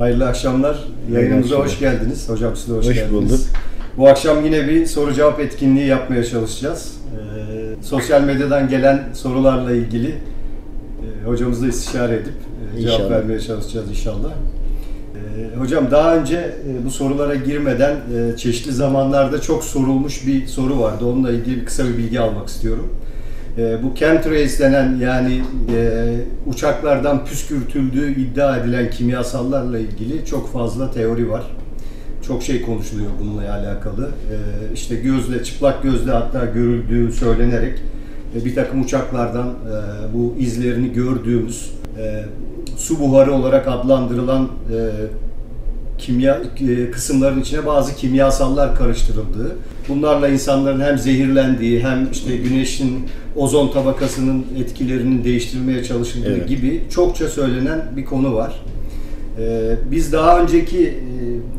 Hayırlı akşamlar. Yayınımıza hoş geldiniz. Hocam siz de hoş, Hoş geldiniz. bulduk. Bu akşam yine bir soru cevap etkinliği yapmaya çalışacağız. Ee, sosyal medyadan gelen sorularla ilgili e, hocamızla istişare edip e, cevap İnşallah. vermeye çalışacağız inşallah. Ee, hocam daha önce e, bu sorulara girmeden e, çeşitli zamanlarda çok sorulmuş bir soru vardı. Onunla ilgili kısa bir bilgi almak istiyorum. E, bu chemtrails denen yani e, uçaklardan püskürtüldüğü iddia edilen kimyasallarla ilgili çok fazla teori var. Çok şey konuşuluyor bununla alakalı. E, işte gözle, çıplak gözle hatta görüldüğü söylenerek e, bir takım uçaklardan e, bu izlerini gördüğümüz e, su buharı olarak adlandırılan e, kimya e, kısımların içine bazı kimyasallar karıştırıldığı, bunlarla insanların hem zehirlendiği hem işte güneşin ozon tabakasının etkilerinin değiştirmeye çalışıldığı Evet. gibi çokça söylenen bir konu var. E, Biz daha önceki e,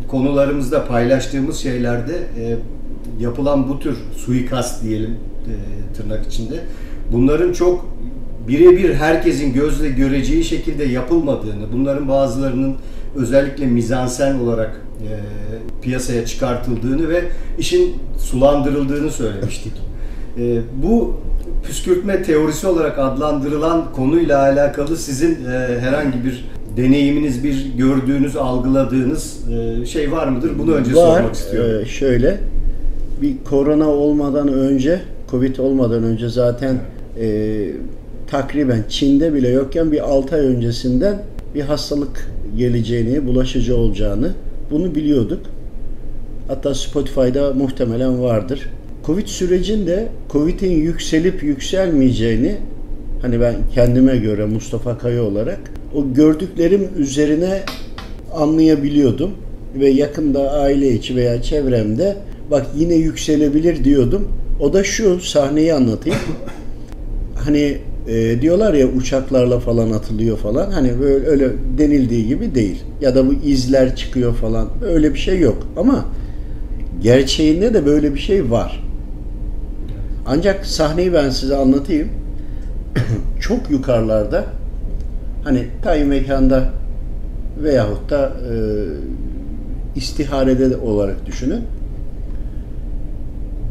konularımızda paylaştığımız şeylerde e, yapılan bu tür suikast diyelim e, tırnak içinde bunların çok birebir herkesin gözle göreceği şekilde yapılmadığını, bunların bazılarının özellikle mizansen olarak e, piyasaya çıkartıldığını ve işin sulandırıldığını söylemiştik. E, bu püskürtme teorisi olarak adlandırılan konuyla alakalı sizin e, herhangi bir deneyiminiz, bir gördüğünüz, algıladığınız e, şey var mıdır? Bunu önce Var. sormak istiyorum. Ee, şöyle bir korona olmadan önce, Covid olmadan önce zaten e, takriben Çin'de bile yokken bir 6 ay öncesinden bir hastalık geleceğini, bulaşıcı olacağını bunu biliyorduk. Hatta Spotify'da muhtemelen vardır. Covid sürecinde Covid'in yükselip yükselmeyeceğini hani ben kendime göre Mustafa Kaya olarak o gördüklerim üzerine anlayabiliyordum ve yakında aile içi veya çevremde bak yine yükselebilir diyordum. O da şu sahneyi anlatayım. Hani e, diyorlar ya uçaklarla falan atılıyor falan. Hani böyle öyle denildiği gibi değil. Ya da bu izler çıkıyor falan. Öyle bir şey yok. Ama gerçeğinde de böyle bir şey var. Ancak sahneyi ben size anlatayım. Çok yukarılarda hani tayin mekanda veyahut da e, istiharede olarak düşünün.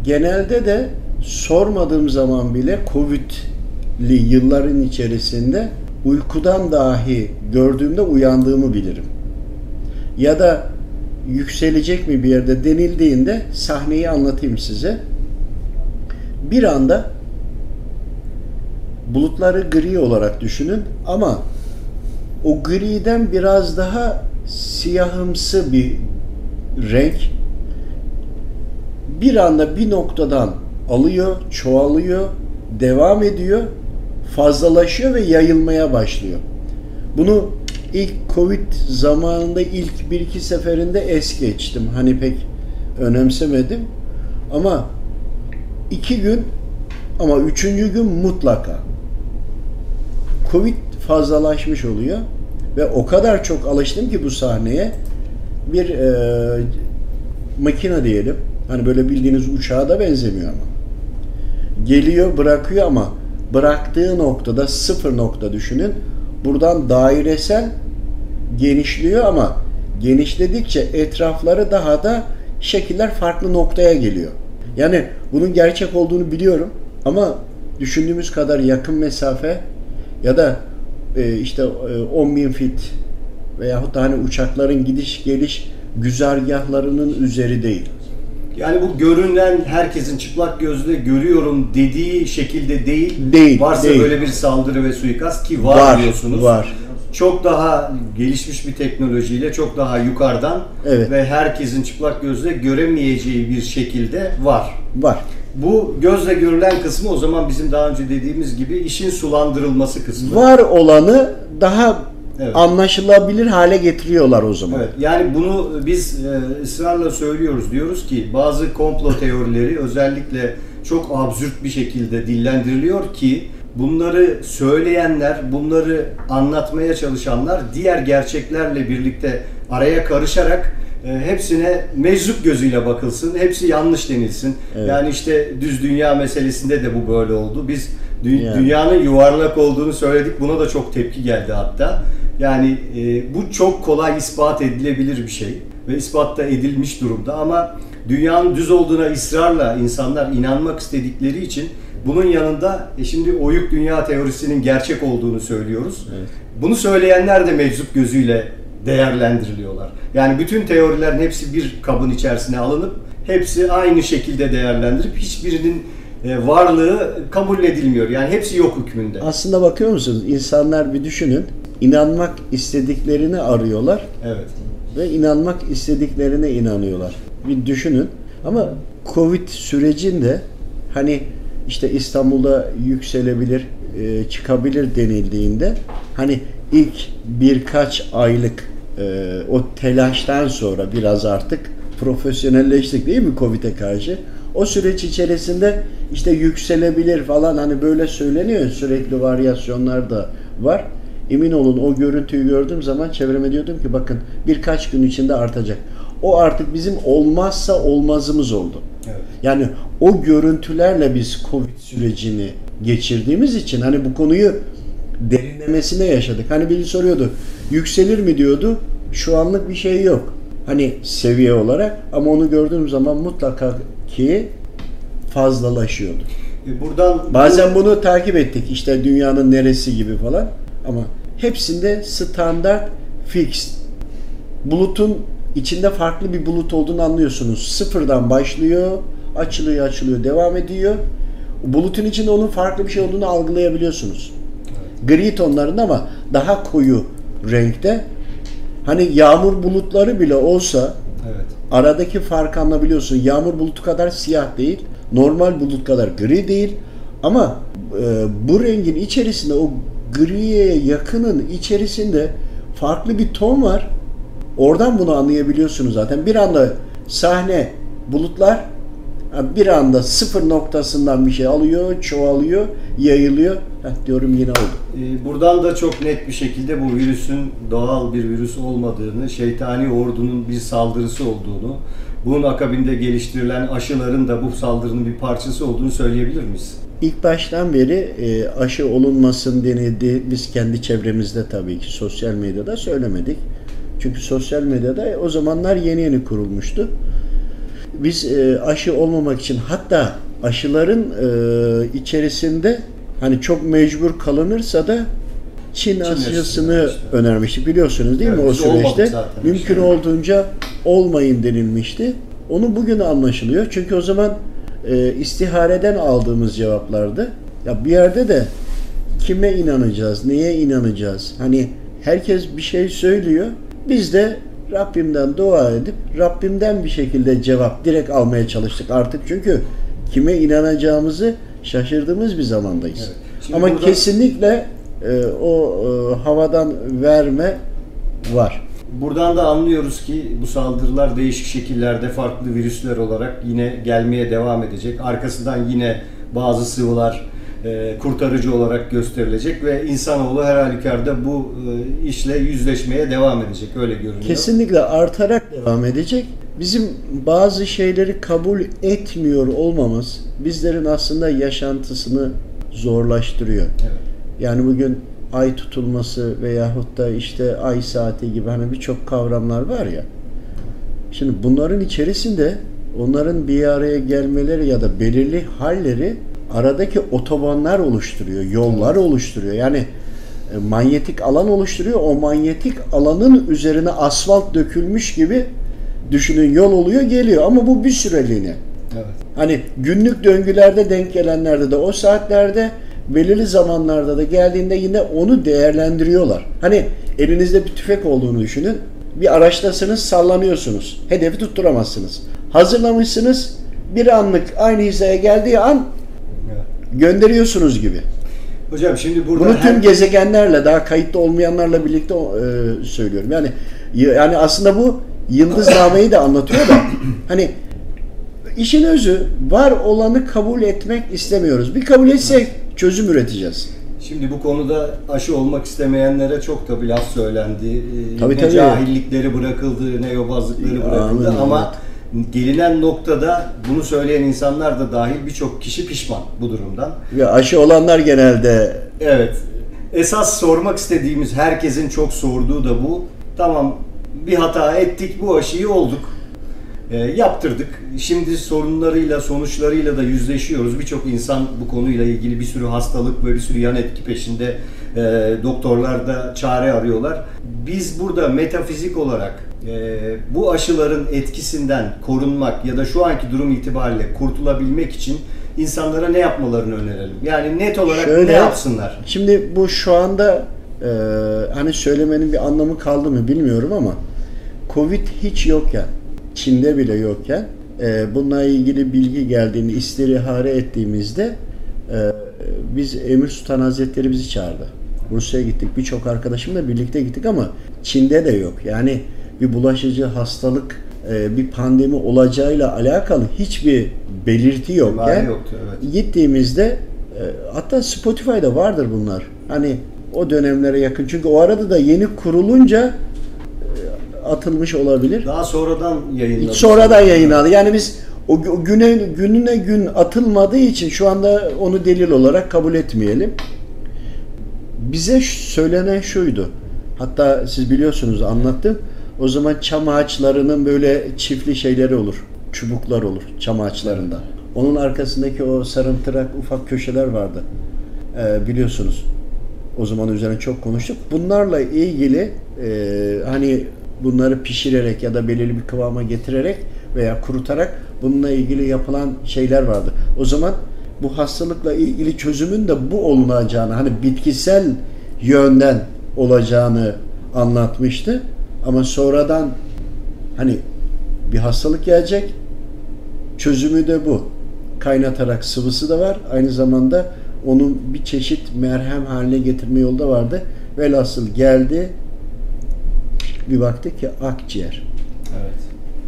Genelde de sormadığım zaman bile Covid'li yılların içerisinde uykudan dahi gördüğümde uyandığımı bilirim. Ya da yükselecek mi bir yerde denildiğinde sahneyi anlatayım size. Bir anda bulutları gri olarak düşünün ama o griden biraz daha siyahımsı bir renk bir anda bir noktadan alıyor, çoğalıyor, devam ediyor, fazlalaşıyor ve yayılmaya başlıyor. Bunu ilk Covid zamanında ilk bir iki seferinde es geçtim. Hani pek önemsemedim. Ama iki gün ama üçüncü gün mutlaka. Covid fazlalaşmış oluyor ve o kadar çok alıştım ki bu sahneye bir e, makine diyelim. Hani böyle bildiğiniz uçağa da benzemiyor ama. Geliyor bırakıyor ama bıraktığı noktada sıfır nokta düşünün. Buradan dairesel genişliyor ama genişledikçe etrafları daha da şekiller farklı noktaya geliyor. Yani bunun gerçek olduğunu biliyorum ama düşündüğümüz kadar yakın mesafe ya da e, işte e, 10 bin fit veyahut da hani uçakların gidiş geliş güzergahlarının üzeri değil. Yani bu görünen herkesin çıplak gözle görüyorum dediği şekilde değil. Değil, Varsa değil. böyle bir saldırı ve suikast ki var, Var, diyorsunuz. var. Çok daha gelişmiş bir teknolojiyle çok daha yukarıdan Evet. ve herkesin çıplak gözle göremeyeceği bir şekilde var. Var. Bu gözle görülen kısmı o zaman bizim daha önce dediğimiz gibi işin sulandırılması kısmı. Var olanı daha Evet. anlaşılabilir hale getiriyorlar o zaman. Evet, yani bunu biz e, ısrarla söylüyoruz. Diyoruz ki bazı komplo teorileri özellikle çok absürt bir şekilde dillendiriliyor ki bunları söyleyenler, bunları anlatmaya çalışanlar diğer gerçeklerle birlikte araya karışarak e, hepsine meczup gözüyle bakılsın, hepsi yanlış denilsin. Evet. Yani işte düz dünya meselesinde de bu böyle oldu. Biz dü- Yani. dünyanın yuvarlak olduğunu söyledik. Buna da çok tepki geldi hatta. Yani e, bu çok kolay ispat edilebilir bir şey ve ispat da edilmiş durumda ama dünyanın düz olduğuna ısrarla insanlar inanmak istedikleri için bunun yanında e, şimdi oyuk dünya teorisinin gerçek olduğunu söylüyoruz. Evet. Bunu söyleyenler de meczup gözüyle değerlendiriliyorlar. Yani bütün teorilerin hepsi bir kabın içerisine alınıp hepsi aynı şekilde değerlendirip hiçbirinin e, varlığı kabul edilmiyor. Yani hepsi yok hükmünde. Aslında bakıyor musunuz? İnsanlar bir düşünün. İnanmak istediklerini arıyorlar Evet. ve inanmak istediklerine inanıyorlar. Bir düşünün. Ama Covid sürecinde hani işte İstanbul'da yükselebilir, e, çıkabilir denildiğinde hani ilk birkaç aylık e, o telaştan sonra biraz artık profesyonelleştik değil mi Covid'e karşı? O süreç içerisinde işte yükselebilir falan hani böyle söyleniyor sürekli varyasyonlar da var. Emin olun o görüntüyü gördüğüm zaman çevreme diyordum ki bakın birkaç gün içinde artacak. O artık bizim olmazsa olmazımız oldu. Evet. Yani o görüntülerle biz Covid sürecini geçirdiğimiz için hani bu konuyu derinlemesine yaşadık. Hani biri soruyordu yükselir mi diyordu. Şu anlık bir şey yok. Hani seviye olarak ama onu gördüğüm zaman mutlaka ki fazlalaşıyordu. E, Buradan Bazen bunu takip ettik işte dünyanın neresi gibi falan ama hepsinde standart fixed. Bulutun içinde farklı bir bulut olduğunu anlıyorsunuz. Sıfırdan başlıyor, açılıyor, açılıyor, devam ediyor. Bulutun içinde onun farklı bir şey olduğunu algılayabiliyorsunuz. Gri tonlarında ama daha koyu renkte. Hani yağmur bulutları bile olsa evet. aradaki farkı anlayabiliyorsun. Yağmur bulutu kadar siyah değil, normal bulut kadar gri değil. Ama e, bu rengin içerisinde o griye yakının içerisinde farklı bir ton var. Oradan bunu anlayabiliyorsunuz zaten. Bir anda sahne bulutlar bir anda sıfır noktasından bir şey alıyor, çoğalıyor, yayılıyor. Heh, diyorum yine oldu. E, Buradan da çok net bir şekilde bu virüsün doğal bir virüs olmadığını, şeytani ordunun bir saldırısı olduğunu, bunun akabinde geliştirilen aşıların da bu saldırının bir parçası olduğunu söyleyebilir miyiz? İlk baştan beri e, aşı olunmasın denildi. Biz kendi çevremizde tabii ki sosyal medyada söylemedik. Çünkü sosyal medyada o zamanlar yeni yeni kurulmuştu. Biz e, aşı olmamak için hatta aşıların e, içerisinde hani çok mecbur kalınırsa da Çin, aşısını aşısı, işte. önermiştik biliyorsunuz değil mi Evet, o biz olmadık süreçte. Mümkün İşte. olduğunca olmayın denilmişti. Onu bugün anlaşılıyor. Çünkü o zaman e, istihareden aldığımız cevaplardı. Ya bir yerde de kime inanacağız, neye inanacağız? Hani herkes bir şey söylüyor. Biz de Rabbimden dua edip Rabbimden bir şekilde cevap direkt almaya çalıştık artık. Çünkü kime inanacağımızı şaşırdığımız bir zamandayız. Evet. Şimdi Ama burada- kesinlikle e, o e, havadan verme var. Buradan da anlıyoruz ki bu saldırılar değişik şekillerde farklı virüsler olarak yine gelmeye devam edecek. Arkasından yine bazı sıvılar e, kurtarıcı olarak gösterilecek ve insanoğlu her halükarda bu e, işle yüzleşmeye devam edecek. Öyle görünüyor. Kesinlikle artarak devam edecek. Bizim bazı şeyleri kabul etmiyor olmamız bizlerin aslında yaşantısını zorlaştırıyor. Evet. Yani bugün ay tutulması veyahut da işte ay saati gibi hani birçok kavramlar var ya. Şimdi bunların içerisinde onların bir araya gelmeleri ya da belirli halleri aradaki otobanlar oluşturuyor, yollar oluşturuyor. Yani e, manyetik alan oluşturuyor. O manyetik alanın üzerine asfalt dökülmüş gibi düşünün yol oluyor geliyor ama bu bir süreliğine. Evet. Hani günlük döngülerde denk gelenlerde de o saatlerde belirli zamanlarda da geldiğinde yine onu değerlendiriyorlar. Hani elinizde bir tüfek olduğunu düşünün. Bir araçtasınız sallanıyorsunuz. Hedefi tutturamazsınız. Hazırlamışsınız bir anlık aynı hizaya geldiği an gönderiyorsunuz gibi. Hocam şimdi burada Bunu her- tüm gezegenlerle daha kayıtlı olmayanlarla birlikte e, söylüyorum. Yani yani aslında bu yıldıznameyi de anlatıyor da hani işin özü var olanı kabul etmek istemiyoruz. Bir kabul etsek çözüm üreteceğiz. Şimdi bu konuda aşı olmak istemeyenlere çok da bir laf söylendi. Ee, Tabii, ne tabii. cahillikleri bırakıldı, ne yobazlıkları bırakıldı amin, ama gelinen noktada bunu söyleyen insanlar da dahil birçok kişi pişman bu durumdan. Ve aşı olanlar genelde Evet. esas sormak istediğimiz, herkesin çok sorduğu da bu. Tamam bir hata ettik, bu aşıyı olduk. E, yaptırdık. Şimdi sorunlarıyla, sonuçlarıyla da yüzleşiyoruz. Birçok insan bu konuyla ilgili bir sürü hastalık ve bir sürü yan etki peşinde e, doktorlar da çare arıyorlar. Biz burada metafizik olarak e, bu aşıların etkisinden korunmak ya da şu anki durum itibariyle kurtulabilmek için insanlara ne yapmalarını önerelim? Yani net olarak Şöyle- ne yapsınlar? Şimdi bu şu anda e, hani söylemenin bir anlamı kaldı mı bilmiyorum ama Covid hiç yokken, Çin'de bile yokken e, bununla ilgili bilgi geldiğini istihare ettiğimizde e, biz Emir Sultan Hazretleri bizi çağırdı. Rusya'ya gittik. Birçok arkadaşımla birlikte gittik ama Çin'de de yok. Yani bir bulaşıcı hastalık, e, bir pandemi olacağıyla alakalı hiçbir belirti yokken Emare yoktu, evet. gittiğimizde e, hatta Spotify'da vardır bunlar. Hani o dönemlere yakın. Çünkü o arada da yeni kurulunca atılmış olabilir. Daha sonradan yayınladık. Sonradan yayınlandı. Yani biz o, gü- o güne gününe gün atılmadığı için şu anda onu delil olarak kabul etmeyelim. Bize söylenen şuydu. Hatta siz biliyorsunuz anlattım. O zaman çam ağaçlarının böyle çiftli şeyleri olur. Çubuklar olur çam ağaçlarında. Onun arkasındaki o sarımtırak ufak köşeler vardı. Ee, biliyorsunuz. O zaman üzerine çok konuştuk. Bunlarla ilgili e, hani bunları pişirerek ya da belirli bir kıvama getirerek veya kurutarak bununla ilgili yapılan şeyler vardı. O zaman bu hastalıkla ilgili çözümün de bu olunacağını hani bitkisel yönden olacağını anlatmıştı. Ama sonradan hani bir hastalık gelecek çözümü de bu. Kaynatarak sıvısı da var. Aynı zamanda onun bir çeşit merhem haline getirme yolu da vardı. Velhasıl geldi bir baktık ki akciğer. Evet.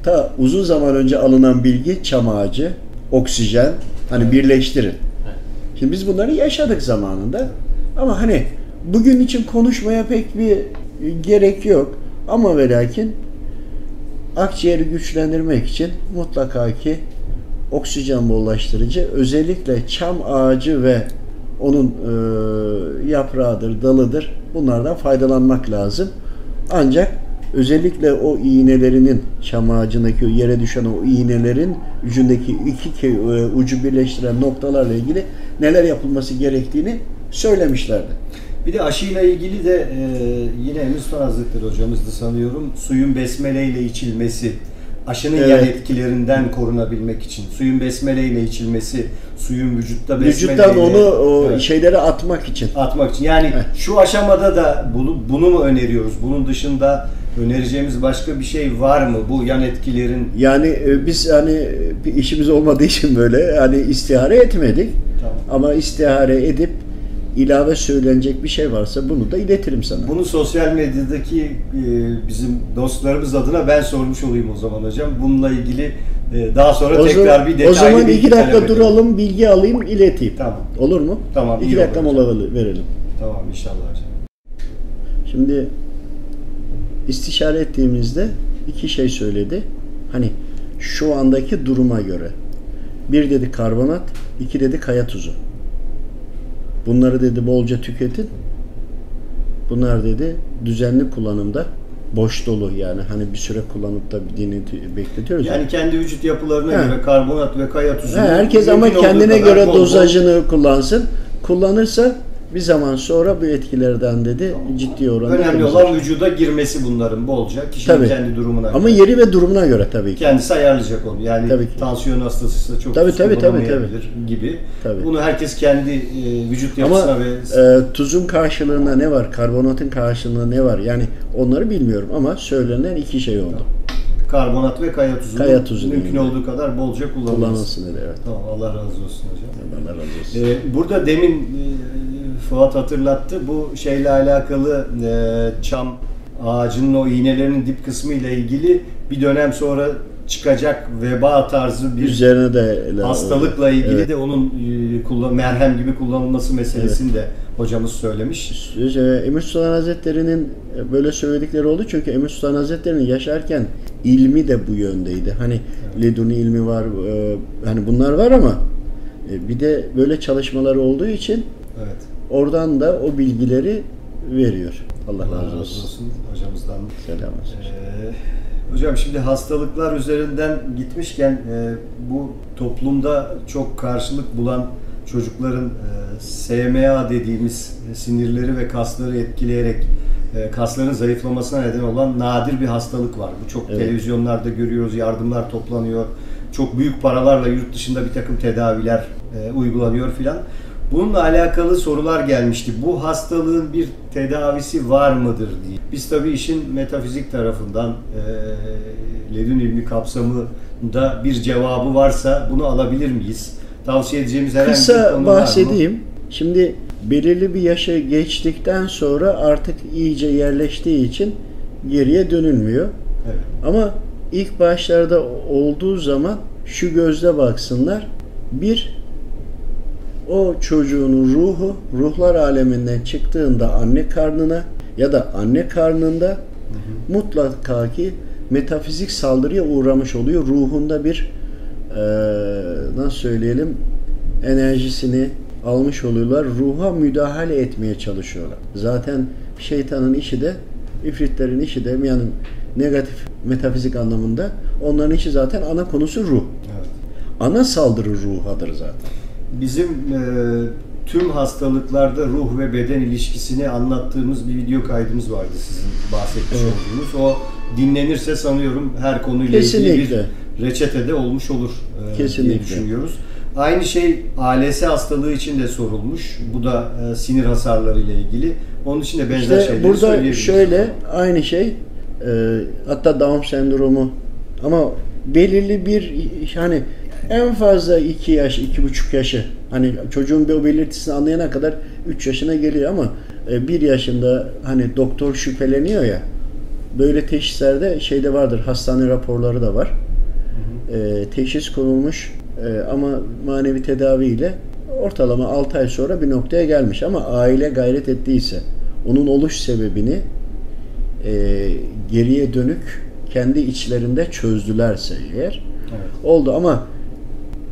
Ta uzun zaman önce alınan bilgi çam ağacı, oksijen hani birleştirin. Şimdi biz bunları yaşadık zamanında. Ama hani bugün için konuşmaya pek bir gerek yok. Ama ve lakin akciğeri güçlendirmek için mutlaka ki oksijen bollaştırıcı özellikle çam ağacı ve onun e, yaprağıdır, dalıdır bunlardan faydalanmak lazım. Ancak özellikle o iğnelerinin çam ağacındaki yere düşen o iğnelerin ucundaki iki e, ucu birleştiren noktalarla ilgili neler yapılması gerektiğini söylemişlerdi. Bir de aşıyla ilgili de e, yine Emir Hazretleri hocamızdı sanıyorum. Suyun besmeleyle içilmesi, aşının yan Evet. etkilerinden korunabilmek için. Suyun besmeleyle içilmesi, suyun vücutta besmeleyle... Vücuttan onu o Evet. şeyleri atmak için. atmak için. Yani Evet. şu aşamada da bunu, bunu mu öneriyoruz? Bunun dışında önereceğimiz başka bir şey var mı? Bu yan etkilerin Yani e, biz hani bir işimiz olmadığı için böyle hani istihare etmedik. Tamam. Ama istihare edip ilave söylenecek bir şey varsa bunu da iletirim sana. Bunu sosyal medyadaki e, bizim dostlarımız adına ben sormuş olayım o zaman hocam. Bununla ilgili e, daha sonra o, tekrar zaman, bir detaylı o zaman iki dakika duralım, bilgi alayım, ileteyim. Tamam. Olur mu? Tamam, İki dakika mola verelim. Tamam inşallah hocam. Şimdi istişare ettiğimizde iki şey söyledi. Hani şu andaki duruma göre. Bir dedi karbonat, iki dedi kaya tuzu. Bunları dedi bolca tüketin. Bunlar dedi düzenli kullanımda boş dolu yani hani bir süre kullanıp da bir dini bekletiyoruz. ya. Yani kendi vücut yapılarına He. göre karbonat ve kaya tuzu. He, herkes ama kendine göre dozajını kullansın. Kullanırsa bir zaman sonra bu etkilerden dedi ciddi oranda Önemli olan vücuda girmesi bunların bolca. Kişinin Tabii. kendi durumuna Ama göre. yeri ve durumuna göre tabii ki. Kendisi ayarlayacak onu. Yani Tabii ki. tansiyon hastasıysa çok Tabii, tabii, tabii, kullanamayabilir gibi. Tabii. Bunu herkes kendi e, vücut yapısına Ama ve e, tuzun karşılığında ne var? Karbonatın karşılığında ne var? Yani onları bilmiyorum ama söylenen iki şey oldu. karbonat ve kaya tuzu. Kaya tuzu mümkün değil. olduğu kadar bolca. Kullanılsın dedi evet. Tamam Allah razı olsun hocam. Allah razı olsun. Ee, burada demin e, Fuat hatırlattı. Bu şeyle alakalı e, çam ağacının o iğnelerinin dip kısmı ile ilgili bir dönem sonra çıkacak veba tarzı bir Üzerine de hastalıkla ilgili Evet. de onun e, kullan, merhem gibi kullanılması meselesini de hocamız söylemiş. Ee, Emir Sultan Hazretleri'nin böyle söyledikleri oldu çünkü Emir Sultan Hazretleri'nin yaşarken ilmi de bu yöndeydi. Hani leduni ilmi var, e, hani bunlar var ama e, bir de böyle çalışmaları olduğu için Evet. Oradan da o bilgileri veriyor. Allah razı olsun. olsun hocamızdan. Selam olsun. Ee, hocam şimdi hastalıklar üzerinden gitmişken e, bu toplumda çok karşılık bulan çocukların e, SMA dediğimiz e, sinirleri ve kasları etkileyerek e, kasların zayıflamasına neden olan nadir bir hastalık var. Bu çok Evet. televizyonlarda görüyoruz, yardımlar toplanıyor. Çok büyük paralarla yurt dışında bir takım tedaviler e, uygulanıyor filan. Bununla alakalı sorular gelmişti. Bu hastalığın bir tedavisi var mıdır diye. Biz tabii işin metafizik tarafından e, ledün ilmi kapsamında bir cevabı varsa bunu alabilir miyiz? Tavsiye edeceğimiz herhangi bir Kısa konu var mı? bahsedeyim. Şimdi belirli bir yaşa geçtikten sonra artık iyice yerleştiği için geriye dönülmüyor. Evet. Ama ilk başlarda olduğu zaman şu gözle baksınlar. Bir, o çocuğun ruhu ruhlar aleminden çıktığında anne karnına ya da anne karnında mutlaka ki metafizik saldırıya uğramış oluyor. Ruhunda bir eee, nasıl söyleyelim enerjisini almış oluyorlar. Ruha müdahale etmeye çalışıyorlar. Zaten şeytanın işi de ifritlerin işi de yani negatif metafizik anlamında onların işi zaten ana konusu ruh. Evet. Ana saldırı ruhadır zaten. Bizim e, tüm hastalıklarda ruh ve beden ilişkisini anlattığımız bir video kaydımız vardı sizin bahsetmiş Evet. olduğunuz. O dinlenirse sanıyorum her konuyla Kesinlikle. ilgili bir reçetede olmuş olur e, diye Kesinlikle. düşünüyoruz. Aynı şey ALS hastalığı için de sorulmuş. Bu da e, sinir hasarları ile ilgili. Onun için de benzer İşte şeyleri burada şöyle aynı şey e, hatta Down sendromu ama belirli bir hani en fazla 2 yaş, iki buçuk yaşı hani çocuğun bir o belirtisini anlayana kadar 3 yaşına geliyor ama 1 yaşında hani doktor şüpheleniyor ya böyle teşhislerde şeyde vardır hastane raporları da var. E, teşhis konulmuş e, ama manevi tedaviyle ortalama 6 ay sonra bir noktaya gelmiş ama aile gayret ettiyse onun oluş sebebini e, geriye dönük kendi içlerinde çözdülerse eğer Evet. oldu ama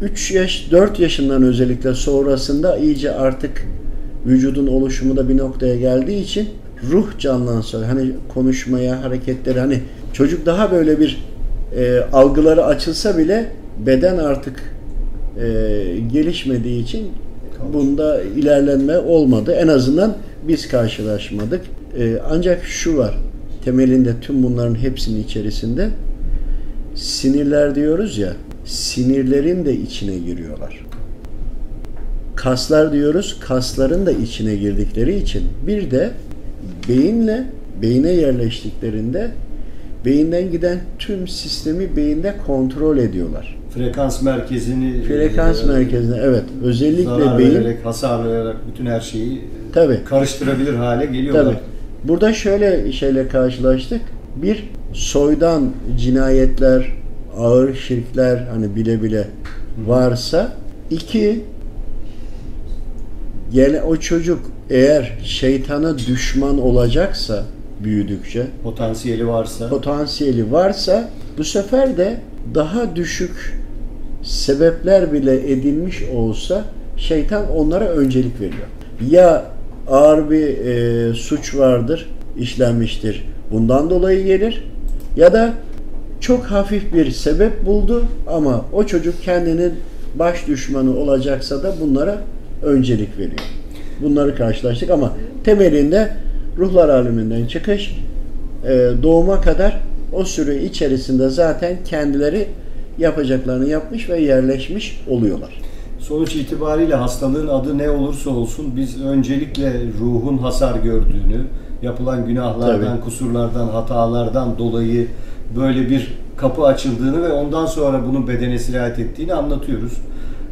3 yaş 4 yaşından özellikle sonrasında iyice artık vücudun oluşumu da bir noktaya geldiği için ruh canlansa hani konuşmaya hareketleri hani çocuk daha böyle bir e, algıları açılsa bile beden artık e, gelişmediği için Kalmış. bunda ilerlenme olmadı. En azından biz karşılaşmadık. E, ancak şu var. Temelinde tüm bunların hepsinin içerisinde sinirler diyoruz ya sinirlerin de içine giriyorlar. Kaslar diyoruz, kasların da içine girdikleri için bir de beyinle beyine yerleştiklerinde beyinden giden tüm sistemi beyinde kontrol ediyorlar. Frekans merkezini Frekans e, merkezine evet özellikle zarar beyin vererek, hasar vererek bütün her şeyi e, Tabii. karıştırabilir hale geliyorlar. Tabii. Burada şöyle şeyle karşılaştık. Bir soydan cinayetler, ağır şirkler hani bile bile varsa iki gele o çocuk eğer şeytana düşman olacaksa büyüdükçe Potansiyeli varsa potansiyeli varsa bu sefer de daha düşük sebepler bile edilmiş olsa şeytan onlara öncelik veriyor. Ya ağır bir e, suç vardır, işlenmiştir. Bundan dolayı gelir. Ya da çok hafif bir sebep buldu ama o çocuk kendinin baş düşmanı olacaksa da bunlara öncelik veriyor. Bunları karşılaştık ama temelinde ruhlar aleminden çıkış e, doğuma kadar o süre içerisinde zaten kendileri yapacaklarını yapmış ve yerleşmiş oluyorlar. sonuç itibariyle hastalığın adı ne olursa olsun biz öncelikle ruhun hasar gördüğünü, yapılan günahlardan, Tabii. kusurlardan, hatalardan dolayı böyle bir kapı açıldığını ve ondan sonra bunun bedene sirayet ettiğini anlatıyoruz.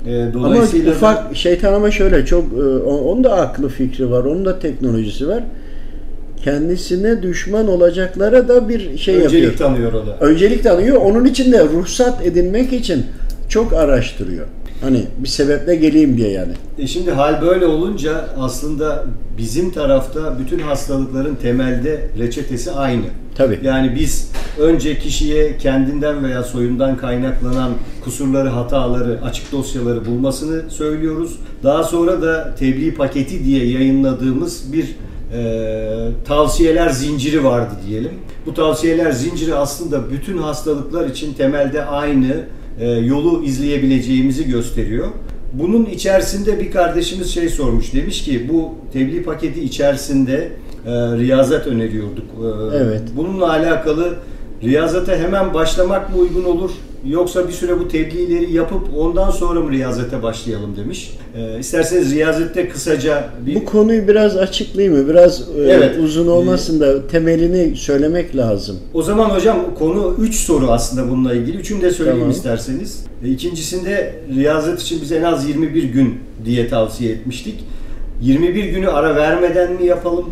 E, Ama dolayısıyla da- ufak şeytan ama şöyle çok e, onun da aklı fikri var, onun da teknolojisi var. Kendisine düşman olacaklara da bir şey öncelik yapıyor. tanıyor o da. Öncelik tanıyor. Onun için de ruhsat edinmek için çok araştırıyor. Hani bir sebeple geleyim diye yani. E şimdi hal böyle olunca aslında bizim tarafta bütün hastalıkların temelde reçetesi aynı. Tabii. Yani biz önce kişiye kendinden veya soyundan kaynaklanan kusurları, hataları, açık dosyaları bulmasını söylüyoruz. Daha sonra da tebliğ paketi diye yayınladığımız bir e, tavsiyeler zinciri vardı diyelim. Bu tavsiyeler zinciri aslında bütün hastalıklar için temelde aynı yolu izleyebileceğimizi gösteriyor. Bunun içerisinde bir kardeşimiz şey sormuş. Demiş ki bu tebliğ paketi içerisinde e, riyazet öneriyorduk. E, Evet. Bununla alakalı riyazete hemen başlamak mı uygun olur? Yoksa bir süre bu tebliğleri yapıp ondan sonra mı riyazete başlayalım demiş. E, isterseniz riyazette kısaca bir... Bu konuyu biraz açıklayayım mı? Biraz e, Evet. uzun olmasın da temelini söylemek lazım. O zaman hocam konu 3 soru aslında bununla ilgili. Üçünü de söyleyeyim Tamam. isterseniz. E, İkincisinde riyazet için biz en az 21 gün diye tavsiye etmiştik. 21 günü ara vermeden mi yapalım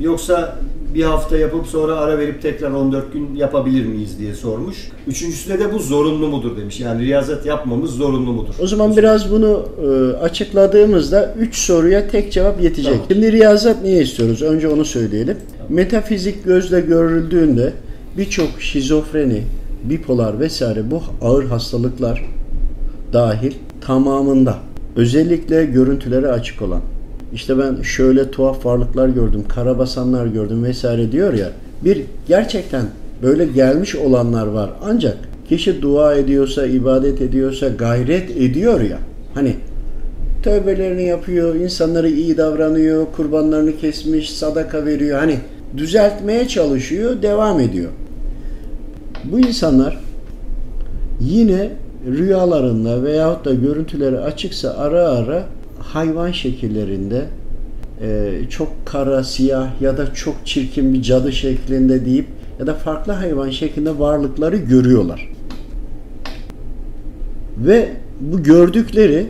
yoksa bir hafta yapıp sonra ara verip tekrar 14 gün yapabilir miyiz diye sormuş. Üçüncüsünde de bu zorunlu mudur demiş. Yani riyazet yapmamız zorunlu mudur? O zaman biraz bunu e, açıkladığımızda 3 soruya tek cevap yetecek. Tamam. Şimdi riyazat niye istiyoruz? Önce onu söyleyelim. Metafizik gözle görüldüğünde birçok şizofreni, bipolar vesaire bu ağır hastalıklar dahil tamamında özellikle görüntülere açık olan işte ben şöyle tuhaf varlıklar gördüm, karabasanlar gördüm vesaire diyor ya. Bir gerçekten böyle gelmiş olanlar var. Ancak kişi dua ediyorsa, ibadet ediyorsa, gayret ediyor ya. Hani tövbelerini yapıyor, insanlara iyi davranıyor, kurbanlarını kesmiş, sadaka veriyor. Hani düzeltmeye çalışıyor, devam ediyor. Bu insanlar yine rüyalarında veyahut da görüntüleri açıksa ara ara hayvan şekillerinde e, çok kara, siyah ya da çok çirkin bir cadı şeklinde deyip ya da farklı hayvan şeklinde varlıkları görüyorlar. Ve bu gördükleri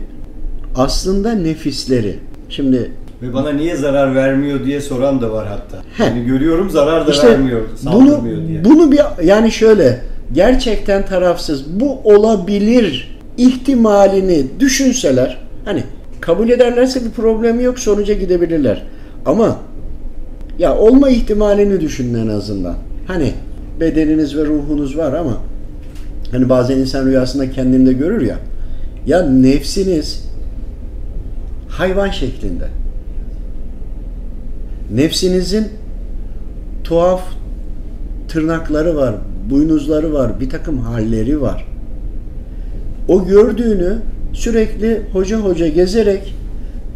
aslında nefisleri. Şimdi Ve bana niye zarar vermiyor diye soran da var hatta. Heh. Yani görüyorum zarar da İşte vermiyor, bunu diye. bunu bir yani şöyle gerçekten tarafsız bu olabilir ihtimalini düşünseler hani kabul ederlerse bir problemi yok sonuca gidebilirler. Ama ya olma ihtimalini düşünün en azından. Hani bedeniniz ve ruhunuz var ama hani bazen insan rüyasında kendini de görür ya. Ya nefsiniz hayvan şeklinde. Nefsinizin tuhaf tırnakları var, boynuzları var, bir takım halleri var. O gördüğünü sürekli hoca hoca gezerek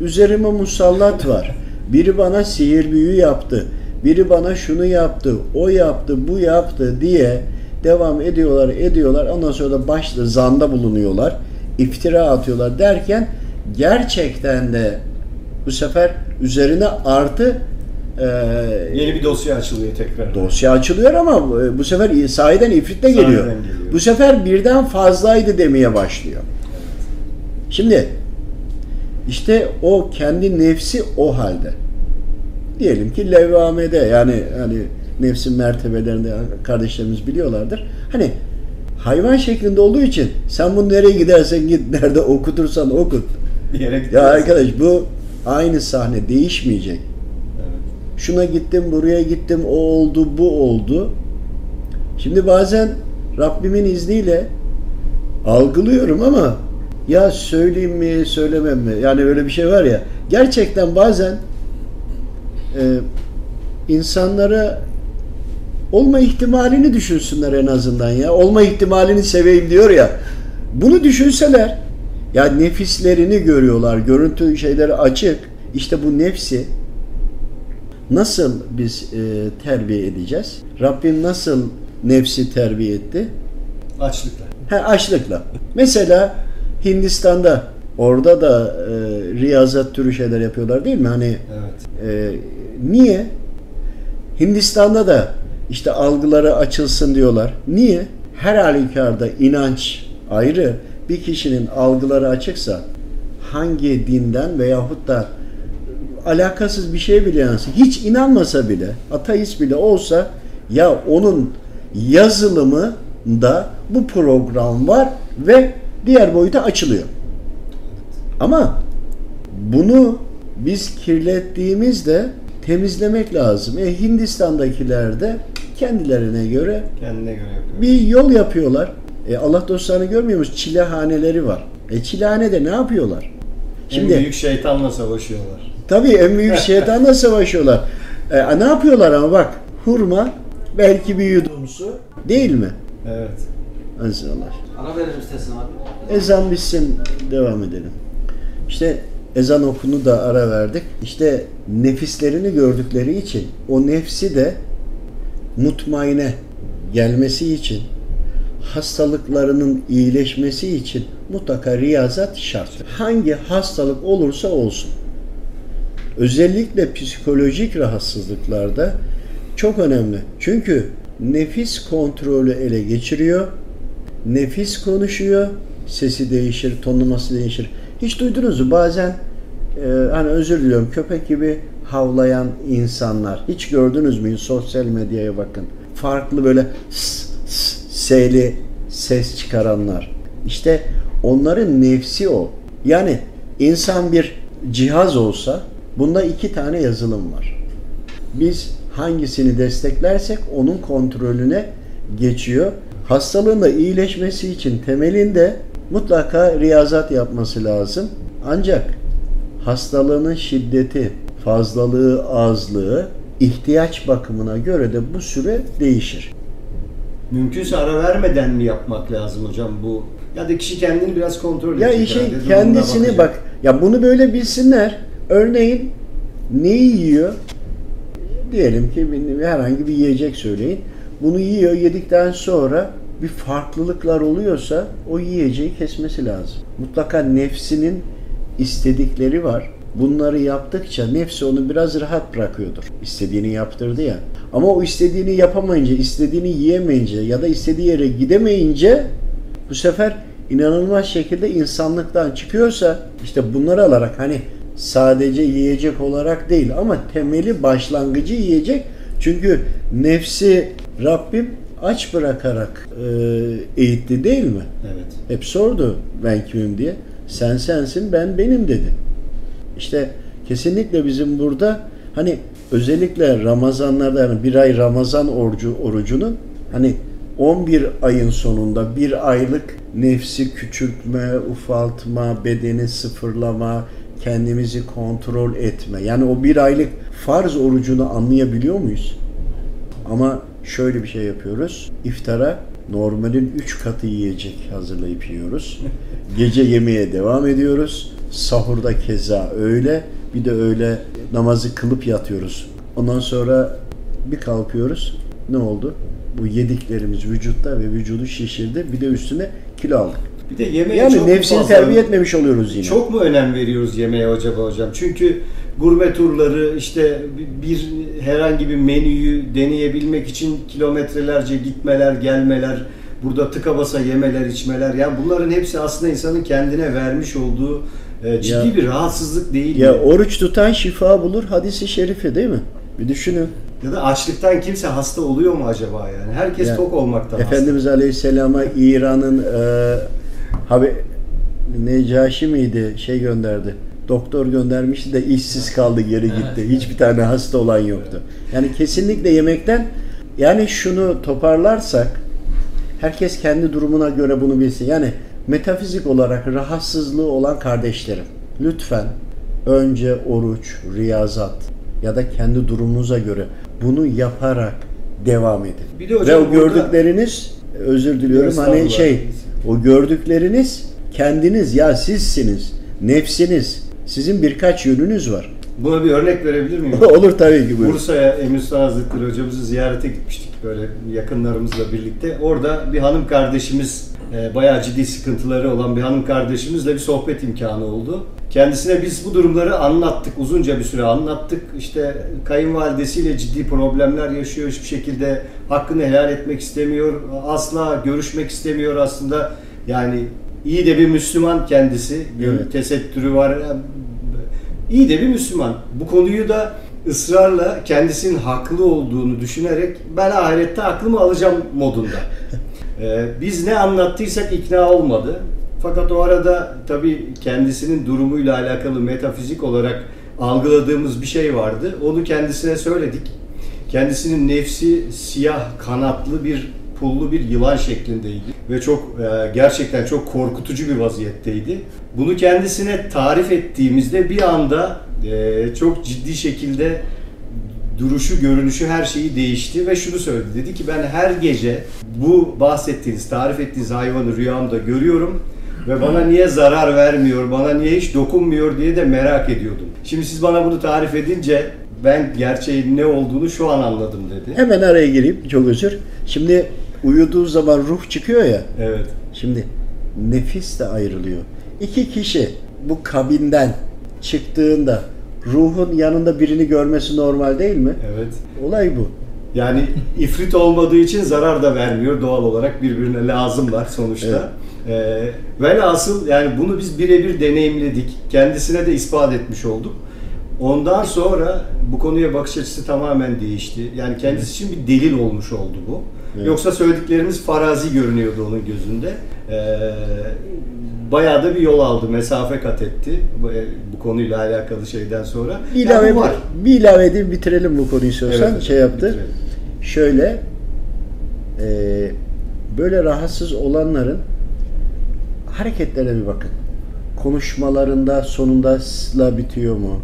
üzerime musallat var. Biri bana sihir büyü yaptı. Biri bana şunu yaptı, o yaptı, bu yaptı diye devam ediyorlar, ediyorlar. Ondan sonra da başta zanda bulunuyorlar. iftira atıyorlar derken gerçekten de bu sefer üzerine artı eee Yeni bir dosya açılıyor tekrar. Dosya açılıyor ama e, bu sefer sahiden ifritle geliyor. geliyor. Bu sefer birden fazlaydı demeye başlıyor. Şimdi işte o kendi nefsi o halde. Diyelim ki levvamede yani hani nefsin mertebelerinde kardeşlerimiz biliyorlardır. Hani hayvan şeklinde olduğu için sen bunu nereye gidersen git nerede okutursan okut. Ya arkadaş bu aynı sahne değişmeyecek Evet. şuna gittim, buraya gittim, o oldu, bu oldu. Şimdi bazen Rabbimin izniyle algılıyorum ama ya söyleyeyim mi, söylemem mi? Yani böyle bir şey var ya. Gerçekten bazen e, insanlara olma ihtimalini düşünsünler en azından ya. Olma ihtimalini seveyim diyor ya. Bunu düşünseler ya nefislerini görüyorlar. Görüntü şeyleri açık. İşte bu nefsi nasıl biz e, terbiye edeceğiz? Rabbim nasıl nefsi terbiye etti? Açlıkla. He, açlıkla. Mesela Hindistan'da orada da e, riyazat türü şeyler yapıyorlar değil mi? Hani Evet. e, niye? Hindistan'da da işte algıları açılsın diyorlar. Niye? Her halükarda inanç ayrı. Bir kişinin algıları açıksa hangi dinden veyahut da alakasız bir şey bile yansın. Hiç inanmasa bile, ateist bile olsa ya onun yazılımı da bu program var ve diğer boyuta açılıyor. Ama bunu biz kirlettiğimizde temizlemek lazım. E Hindistan'dakiler de kendilerine göre Kendine göre yapıyor. bir yol yapıyorlar. E Allah dostlarını görmüyor musunuz? Çilehaneleri var. E çilehanede ne yapıyorlar? Şimdi en büyük şeytanla savaşıyorlar. Tabii en büyük şeytanla savaşıyorlar. E, ne yapıyorlar ama bak hurma belki bir yudum su değil mi? Evet. Azizler. Ara verir istersen abi. Ezan bitsin devam edelim. İşte ezan okunu da ara verdik. İşte nefislerini gördükleri için o nefsi de mutmaine gelmesi için hastalıklarının iyileşmesi için mutlaka riyazat şart. Hangi hastalık olursa olsun. Özellikle psikolojik rahatsızlıklarda çok önemli. Çünkü nefis kontrolü ele geçiriyor. Nefis konuşuyor. Sesi değişir, tonlaması değişir. Hiç duydunuz mu? Bazen e, hani özür diliyorum köpek gibi havlayan insanlar. Hiç gördünüz mü? Sosyal medyaya bakın. Farklı böyle s, seli ses çıkaranlar. İşte onların nefsi o. Yani insan bir cihaz olsa bunda iki tane yazılım var. Biz hangisini desteklersek onun kontrolüne geçiyor. Hastalığın da iyileşmesi için temelinde mutlaka riyazat yapması lazım. Ancak hastalığının şiddeti, fazlalığı, azlığı ihtiyaç bakımına göre de bu süre değişir. Mümkünse ara vermeden mi yapmak lazım hocam bu? Ya da kişi kendini biraz kontrol Ya işe herhalde, durumuna kendisini bak. Ya bunu böyle bilsinler. Örneğin neyi yiyor? Diyelim ki herhangi bir yiyecek söyleyin. Bunu yiyor, yedikten sonra bir farklılıklar oluyorsa o yiyeceği kesmesi lazım. Mutlaka nefsinin istedikleri var. Bunları yaptıkça nefsi onu biraz rahat bırakıyordur. İstediğini yaptırdı ya. Ama o istediğini yapamayınca, istediğini yiyemeyince ya da istediği yere gidemeyince bu sefer inanılmaz şekilde insanlıktan çıkıyorsa işte bunları alarak hani sadece yiyecek olarak değil ama temeli başlangıcı yiyecek. Çünkü nefsi Rabbim aç bırakarak e, eğitti değil mi? Evet. Hep sordu ben kimim diye. Sen sensin ben benim dedi. İşte kesinlikle bizim burada hani özellikle Ramazanlarda yani bir ay Ramazan orucu, orucunun hani 11 ayın sonunda bir aylık nefsi küçültme, ufaltma, bedeni sıfırlama, kendimizi kontrol etme. Yani o bir aylık farz orucunu anlayabiliyor muyuz? Ama şöyle bir şey yapıyoruz. İftara normalin 3 katı yiyecek hazırlayıp yiyoruz. Gece yemeğe devam ediyoruz. Sahurda keza öyle. Bir de öyle namazı kılıp yatıyoruz. Ondan sonra bir kalkıyoruz. Ne oldu? Bu yediklerimiz vücutta ve vücudu şişirdi. Bir de üstüne kilo aldık. Bir de yemeğe Yani çok nefsini fazla- terbiye etmemiş oluyoruz yine. Çok mu önem veriyoruz yemeğe acaba hocam? Çünkü gurme turları işte bir herhangi bir menüyü deneyebilmek için kilometrelerce gitmeler, gelmeler, burada tıka basa yemeler, içmeler. Yani bunların hepsi aslında insanın kendine vermiş olduğu e, ciddi Ya- bir rahatsızlık değil Ya mi? oruç tutan şifa bulur hadisi şerifi değil mi? Bir düşünün. Ya da açlıktan kimse hasta oluyor mu acaba yani? Herkes Ya, tok olmaktan hasta. Efendimiz Aleyhisselam'a İran'ın e, habi Necaşi miydi şey gönderdi. Doktor göndermişti de işsiz kaldı geri gitti. Hiçbir tane hasta olan yoktu. Yani kesinlikle yemekten yani şunu toparlarsak herkes kendi durumuna göre bunu bilsin. Yani metafizik olarak rahatsızlığı olan kardeşlerim lütfen önce oruç, riyazat ya da kendi durumunuza göre bunu yaparak devam edin. Bir de hocam Ve o gördükleriniz özür diliyorum hani şey o gördükleriniz kendiniz ya sizsiniz. Nefsiniz. Sizin birkaç yönünüz var. Buna bir örnek verebilir miyim? Olur tabii ki buyurun. Bursa'ya Emin Sultan Hazretleri hocamızı ziyarete gitmiştik böyle yakınlarımızla birlikte. Orada bir hanım kardeşimiz, e, bayağı ciddi sıkıntıları olan bir hanım kardeşimizle bir sohbet imkanı oldu. Kendisine biz bu durumları anlattık, uzunca bir süre anlattık. İşte kayınvalidesiyle ciddi problemler yaşıyor, hiçbir şekilde hakkını helal etmek istemiyor, asla görüşmek istemiyor aslında. Yani iyi de bir Müslüman kendisi, Evet. tesettürü var, İyi de bir Müslüman. Bu konuyu da ısrarla kendisinin haklı olduğunu düşünerek ben ahirette aklımı alacağım modunda. Ee, biz ne anlattıysak ikna olmadı. Fakat o arada tabii kendisinin durumuyla alakalı metafizik olarak algıladığımız bir şey vardı. Onu kendisine söyledik. Kendisinin nefsi siyah kanatlı bir pullu bir yılan şeklindeydi ve çok e, gerçekten çok korkutucu bir vaziyetteydi. Bunu kendisine tarif ettiğimizde bir anda e, çok ciddi şekilde duruşu, görünüşü her şeyi değişti ve şunu söyledi. Dedi ki ben her gece bu bahsettiğiniz, tarif ettiğiniz hayvanı rüyamda görüyorum ve bana niye zarar vermiyor, bana niye hiç dokunmuyor diye de merak ediyordum. Şimdi siz bana bunu tarif edince ben gerçeğin ne olduğunu şu an anladım dedi. Hemen araya gireyim. Çok özür. Şimdi uyuduğu zaman ruh çıkıyor ya. Evet. Şimdi nefis de ayrılıyor. İki kişi bu kabinden çıktığında ruhun yanında birini görmesi normal değil mi? Evet. Olay bu. Yani ifrit olmadığı için zarar da vermiyor. Doğal olarak birbirine lazımlar sonuçta. Ee, velhasıl yani bunu biz birebir deneyimledik. Kendisine de ispat etmiş olduk. Ondan sonra bu konuya bakış açısı tamamen değişti. Yani kendisi için bir delil olmuş oldu bu. Evet. Yoksa söylediklerimiz farazi görünüyordu onun gözünde. Ee, bayağı da bir yol aldı, mesafe kat etti bu, bu konuyla alakalı şeyden sonra. Bir Yani ilave, bu var. bir ilave edeyim bitirelim bu konuyu istiyorsan. Evet, şey yaptı. bitirelim. Şöyle e, böyle rahatsız olanların hareketlerine bir bakın. Konuşmalarında sonunda sla bitiyor mu?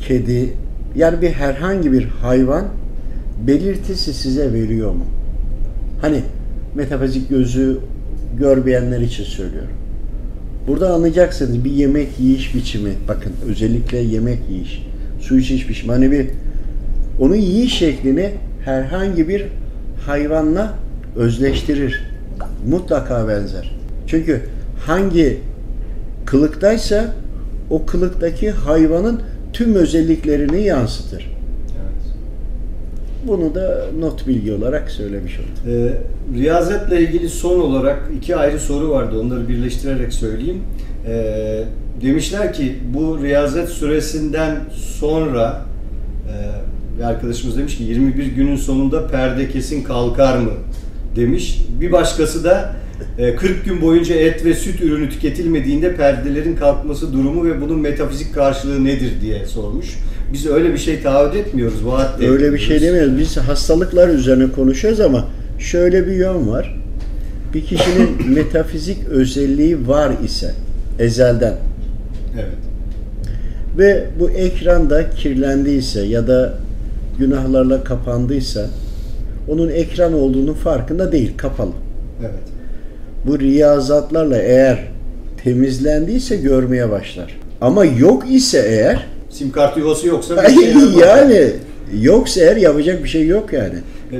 Kedi yani bir herhangi bir hayvan belirtisi size veriyor mu? Hani metafizik gözü görmeyenler için söylüyorum. Burada anlayacaksınız bir yemek yiyiş biçimi. Bakın özellikle yemek yiyiş, su içiş biçimi. Hani bir onun yiyiş şeklini herhangi bir hayvanla özleştirir. Mutlaka benzer. Çünkü hangi kılıktaysa o kılıktaki hayvanın tüm özelliklerini yansıtır. Evet. Bunu da not bilgi olarak söylemiş oldum. Ee, riyazetle ilgili son olarak iki ayrı soru vardı. Onları birleştirerek söyleyeyim. Ee, demişler ki bu riyazet süresinden sonra e, bir arkadaşımız demiş ki 21 günün sonunda perde kesin kalkar mı demiş. Bir başkası da 40 gün boyunca et ve süt ürünü tüketilmediğinde perdelerin kalkması durumu ve bunun metafizik karşılığı nedir diye sormuş. Biz öyle bir şey taahhüt etmiyoruz, vaat de Öyle bir şey etmiyoruz. demiyoruz. Biz hastalıklar üzerine konuşuyoruz ama şöyle bir yön var. Bir kişinin metafizik özelliği var ise ezelden Evet. ve bu ekranda kirlendiyse ya da günahlarla kapandıysa onun ekran olduğunu farkında değil, kapalı. Evet. Bu riyazatlarla eğer temizlendiyse görmeye başlar. Ama yok ise eğer Sim kart yuvası yoksa bir şey yapamaz. yani yoksa eğer yapacak bir şey yok yani.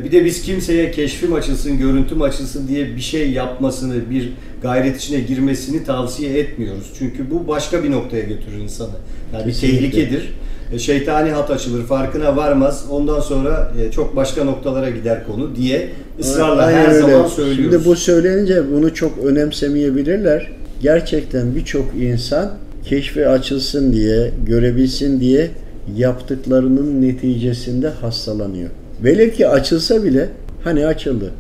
Bir de biz kimseye keşfim açılsın, görüntüm açılsın diye bir şey yapmasını, bir gayret içine girmesini tavsiye etmiyoruz. Çünkü bu başka bir noktaya götürür insanı. Yani bir Kesinlikle. tehlikedir. E, Şeytani hat açılır, farkına varmaz. Ondan sonra e, çok başka noktalara gider konu diye ısrarla Aynen her öyle. zaman söylüyoruz. Şimdi bu söylenince bunu çok önemsemeyebilirler. Gerçekten birçok insan keşfe açılsın diye, görebilsin diye yaptıklarının neticesinde hastalanıyor. Velev ki açılsa bile hani açıldı.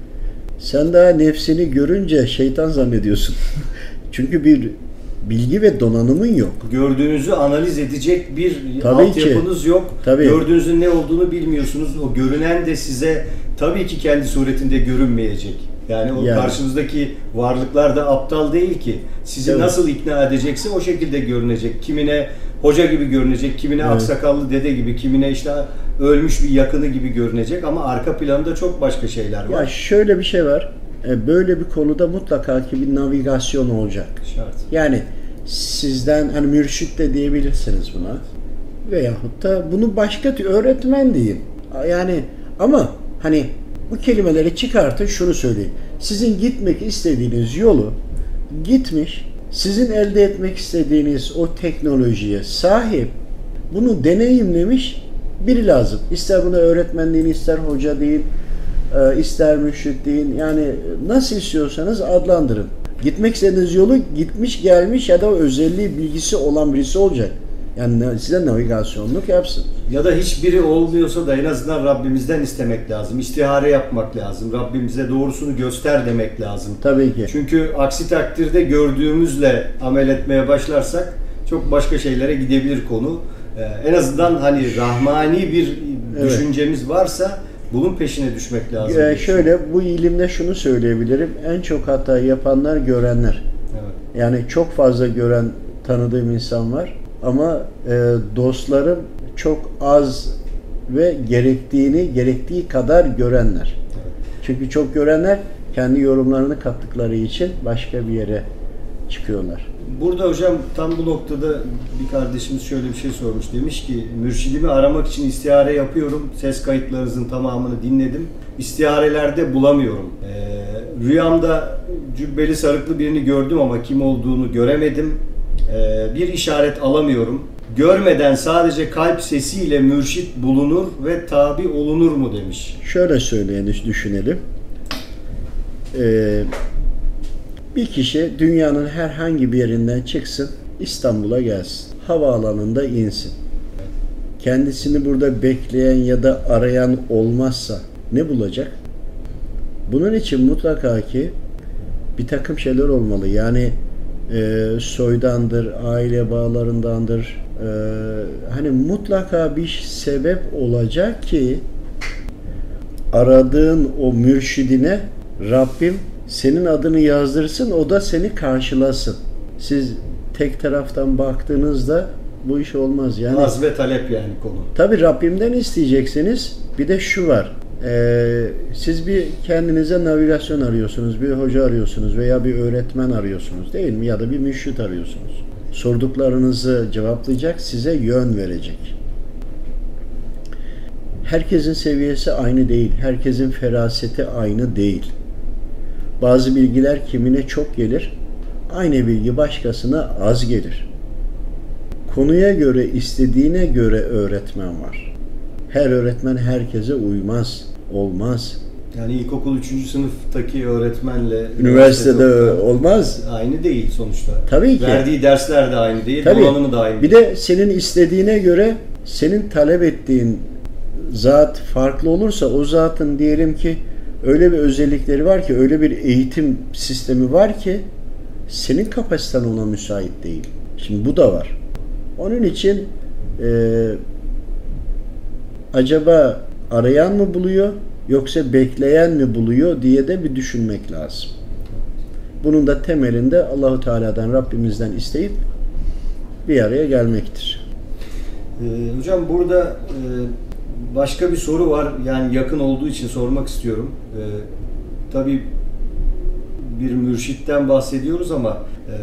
Sen daha nefsini görünce şeytan zannediyorsun. Çünkü bir bilgi ve donanımın yok. Gördüğünüzü analiz edecek bir Tabii altyapınız yok. Tabii. Gördüğünüzün ne olduğunu bilmiyorsunuz. O görünen de size tabii ki kendi suretinde görünmeyecek. Yani o Yani. karşınızdaki varlıklar da aptal değil ki. Sizi Tabii. nasıl ikna edecekse o şekilde görünecek. Kimine hoca gibi görünecek, kimine Evet. aksakallı dede gibi, kimine işte ölmüş bir yakını gibi görünecek ama arka planında çok başka şeyler Ya var. şöyle bir şey var. E, Böyle bir konuda mutlaka ki bir navigasyon olacak. Şart. Yani sizden hani mürşit de diyebilirsiniz buna. Veyahut da bunu başka tü- öğretmen deyin. Yani ama hani bu kelimeleri çıkartın şunu söyleyin. Sizin gitmek istediğiniz yolu gitmiş, sizin elde etmek istediğiniz o teknolojiye sahip, bunu deneyimlemiş biri lazım. İster buna öğretmen deyin, ister hoca deyin, e, ister deyin. Yani nasıl istiyorsanız adlandırın. Gitmek istediğiniz yolu gitmiş gelmiş ya da özelliği bilgisi olan birisi olacak. Yani size navigasyonluk yapsın. Ya da hiçbiri olmuyorsa da en azından Rabbimizden istemek lazım. İstihare yapmak lazım. Rabbimize doğrusunu göster demek lazım. Tabii ki. Çünkü aksi takdirde gördüğümüzle amel etmeye başlarsak çok başka şeylere gidebilir konu. Ee, en azından hani rahmani bir Evet. düşüncemiz varsa bunun peşine düşmek lazım. Ee, şöyle bu ilimde şunu söyleyebilirim. En çok hata yapanlar görenler. Evet. Yani çok fazla gören tanıdığım insan var ama e, dostlarım çok az ve gerektiğini gerektiği kadar görenler. Çünkü çok görenler kendi yorumlarını kattıkları için başka bir yere çıkıyorlar. Burada hocam tam bu noktada bir kardeşimiz şöyle bir şey sormuş. Demiş ki mürşidimi aramak için istihare yapıyorum. Ses kayıtlarınızın tamamını dinledim. İstiharelerde bulamıyorum. Ee, rüyamda cübbeli sarıklı birini gördüm ama kim olduğunu göremedim. Ee, bir işaret alamıyorum. Görmeden sadece kalp sesiyle mürşit bulunur ve tabi olunur mu demiş. Şöyle söyleyeni düşünelim. Ee, bir kişi dünyanın herhangi bir yerinden çıksın, İstanbul'a gelsin. Havaalanında insin. Kendisini burada bekleyen ya da arayan olmazsa ne bulacak? Bunun için mutlaka ki bir takım şeyler olmalı. Yani e, soydandır, aile bağlarındandır. E, hani mutlaka bir sebep olacak ki aradığın o mürşidine Rabbim senin adını yazdırsın, o da seni karşılasın. Siz tek taraftan baktığınızda bu iş olmaz. Yani Az ve talep yani konu. Tabi Rabbimden isteyeceksiniz. Bir de şu var. Ee, siz bir kendinize navigasyon arıyorsunuz, bir hoca arıyorsunuz veya bir öğretmen arıyorsunuz değil mi? Ya da bir müşrit arıyorsunuz. Sorduklarınızı cevaplayacak, size yön verecek. Herkesin seviyesi aynı değil. Herkesin feraseti aynı değil. Bazı bilgiler kimine çok gelir, aynı bilgi başkasına az gelir. Konuya göre, istediğine göre öğretmen var. Her öğretmen herkese uymaz, olmaz. Yani ilkokul 3. sınıftaki öğretmenle Üniversitede olmaz. aynı değil sonuçta. Tabii ki. Verdiği dersler de aynı değil, Tabii. donanımı da aynı Bir değil. de senin istediğine göre senin talep ettiğin zat farklı olursa o zatın diyelim ki öyle bir özellikleri var ki öyle bir eğitim sistemi var ki senin kapasiten ona müsait değil. Şimdi bu da var. Onun için e, acaba arayan mı buluyor yoksa bekleyen mi buluyor diye de bir düşünmek lazım. Bunun da temelinde Allahu Teala'dan Rabbimizden isteyip bir araya gelmektir. Ee, hocam burada e, başka bir soru var. Yani yakın olduğu için sormak istiyorum. Ee, tabii bir mürşitten bahsediyoruz ama e,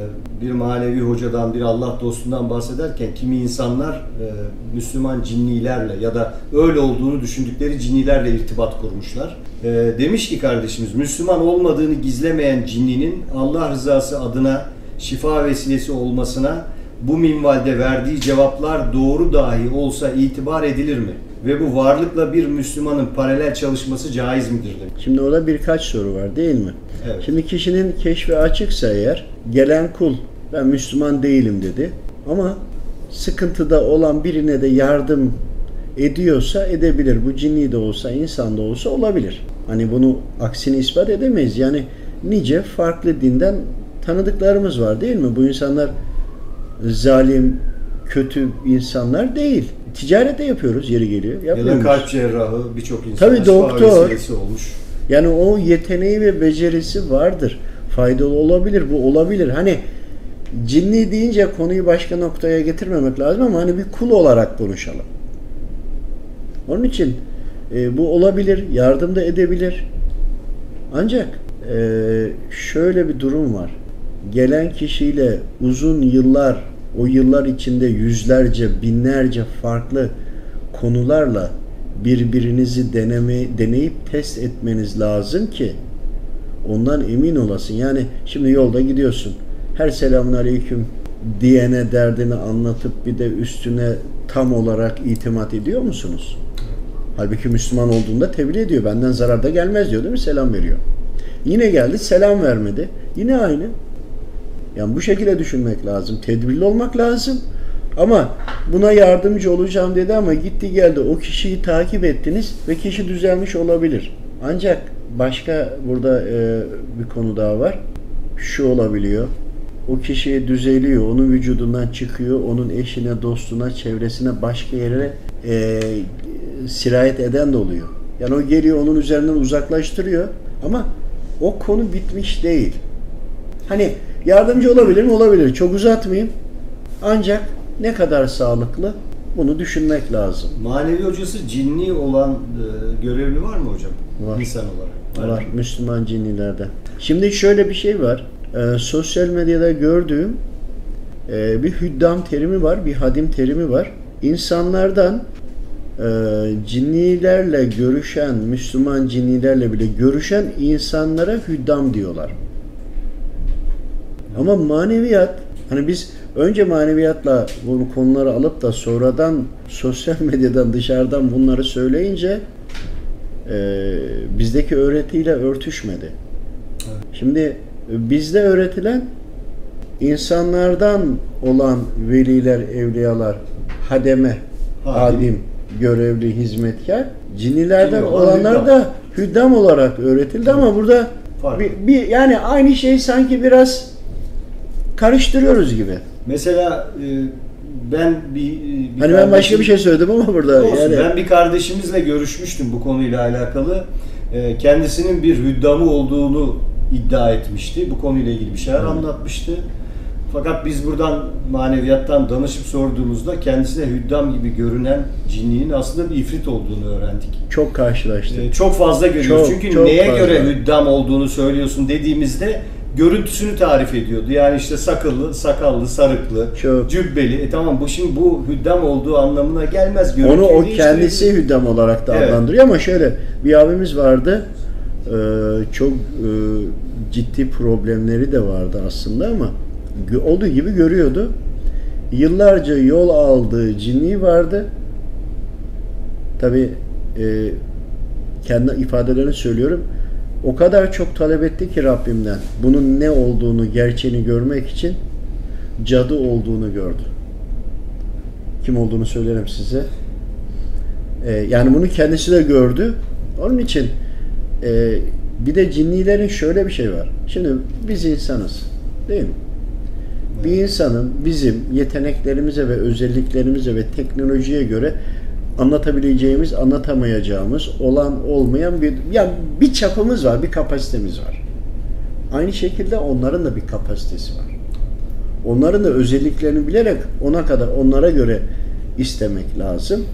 bir manevi hocadan, bir Allah dostundan bahsederken kimi insanlar e, Müslüman cinnilerle ya da öyle olduğunu düşündükleri cinnilerle irtibat kurmuşlar. E, demiş ki kardeşimiz, Müslüman olmadığını gizlemeyen cinninin Allah rızası adına şifa vesilesi olmasına bu minvalde verdiği cevaplar doğru dahi olsa itibar edilir mi? Ve bu varlıkla bir Müslümanın paralel çalışması caiz midir demiş. Şimdi orada birkaç soru var değil mi? Evet. Şimdi kişinin keşfi açıksa eğer gelen kul ben Müslüman değilim dedi ama sıkıntıda olan birine de yardım ediyorsa edebilir. Bu cinni de olsa insan da olsa olabilir. Hani bunu aksini ispat edemeyiz. Yani nice farklı dinden tanıdıklarımız var değil mi? Bu insanlar zalim, kötü insanlar değil. Ticaret de yapıyoruz yeri geliyor. Ya da kalp cerrahı birçok insan Tabii doktor. olmuş. Yani o yeteneği ve becerisi vardır. Faydalı olabilir, bu olabilir. Hani cinni deyince konuyu başka noktaya getirmemek lazım ama hani bir kul olarak konuşalım. Onun için e, bu olabilir, yardım da edebilir. Ancak e, şöyle bir durum var. Gelen kişiyle uzun yıllar, o yıllar içinde yüzlerce, binlerce farklı konularla birbirinizi deneme, deneyip test etmeniz lazım ki ondan emin olasın. Yani şimdi yolda gidiyorsun. Her selamun aleyküm diyene derdini anlatıp bir de üstüne tam olarak itimat ediyor musunuz? Halbuki Müslüman olduğunda tebliğ ediyor. Benden zarar da gelmez diyor değil mi? Selam veriyor. Yine geldi selam vermedi. Yine aynı. Yani bu şekilde düşünmek lazım. Tedbirli olmak lazım. Ama buna yardımcı olacağım dedi ama gitti geldi o kişiyi takip ettiniz ve kişi düzelmiş olabilir. Ancak başka burada e, bir konu daha var. Şu olabiliyor. O kişi düzeliyor, onun vücudundan çıkıyor, onun eşine, dostuna, çevresine, başka yere e, sirayet eden de oluyor. Yani o geliyor onun üzerinden uzaklaştırıyor ama o konu bitmiş değil. Hani yardımcı olabilir mi? Olabilir. Çok uzatmayayım. Ancak ne kadar sağlıklı bunu düşünmek lazım. Manevi hocası cinni olan e, görevli var mı hocam? Var. İnsan olarak. Var mı? Müslüman cinnilerden. Şimdi şöyle bir şey var. Ee, sosyal medyada gördüğüm e, bir hüddam terimi var, bir hadim terimi var. İnsanlardan e, cinnilerle görüşen, Müslüman cinnilerle bile görüşen insanlara hüddam diyorlar. Ama maneviyat, hani biz önce maneviyatla bu konuları alıp da sonradan sosyal medyadan dışarıdan bunları söyleyince e, bizdeki öğretiyle örtüşmedi. Evet. Şimdi e, bizde öğretilen insanlardan olan veliler, evliyalar, hademe, Hadim. hadim, görevli, hizmetkar, cinnilerden Cinni olan olanlar hüddam. da hüddam olarak öğretildi ama burada bir, bir yani aynı şey sanki biraz karıştırıyoruz gibi. Mesela e, ben bir, bir Hani ben başka bir şey söyledim ama burada Olsun. yani Ben bir kardeşimizle görüşmüştüm bu konuyla alakalı. Ee, Kendisinin bir hüddamı olduğunu iddia etmişti. Bu konuyla ilgili bir şeyler Evet. anlatmıştı. Fakat biz buradan maneviyattan danışıp sorduğumuzda kendisine hüddam gibi görünen cinliğin aslında bir ifrit olduğunu öğrendik. çok karşılaştık. Ee, Çok fazla görüyoruz. Çok, Çünkü çok neye fazla. göre hüddam olduğunu söylüyorsun dediğimizde görüntüsünü tarif ediyordu. Yani işte sakallı, sakallı, sarıklı, Çok. cübbeli. E tamam bu şimdi bu hüddam olduğu anlamına gelmez. Onu Görüntüyü o kendisi hüddam olarak da Evet. adlandırıyor ama şöyle bir abimiz vardı. e, çok e, ciddi problemleri de vardı aslında ama olduğu gibi görüyordu. Yıllarca yol aldığı cinni vardı. Tabi kendi ifadelerini söylüyorum. O kadar çok talep etti ki Rabbimden bunun ne olduğunu, gerçeğini görmek için cadı olduğunu gördü. Kim olduğunu söylerim size. Ee, yani bunu kendisi de gördü. Onun için e, bir de cinnilerin şöyle bir şey var. Şimdi biz insanız. Değil mi? Bir insanın bizim yeteneklerimize ve özelliklerimize ve teknolojiye göre anlatabileceğimiz, anlatamayacağımız, olan olmayan bir yani bir çapımız var, bir kapasitemiz var. Aynı şekilde onların da bir kapasitesi var. Onların da özelliklerini bilerek ona kadar onlara göre istemek lazım.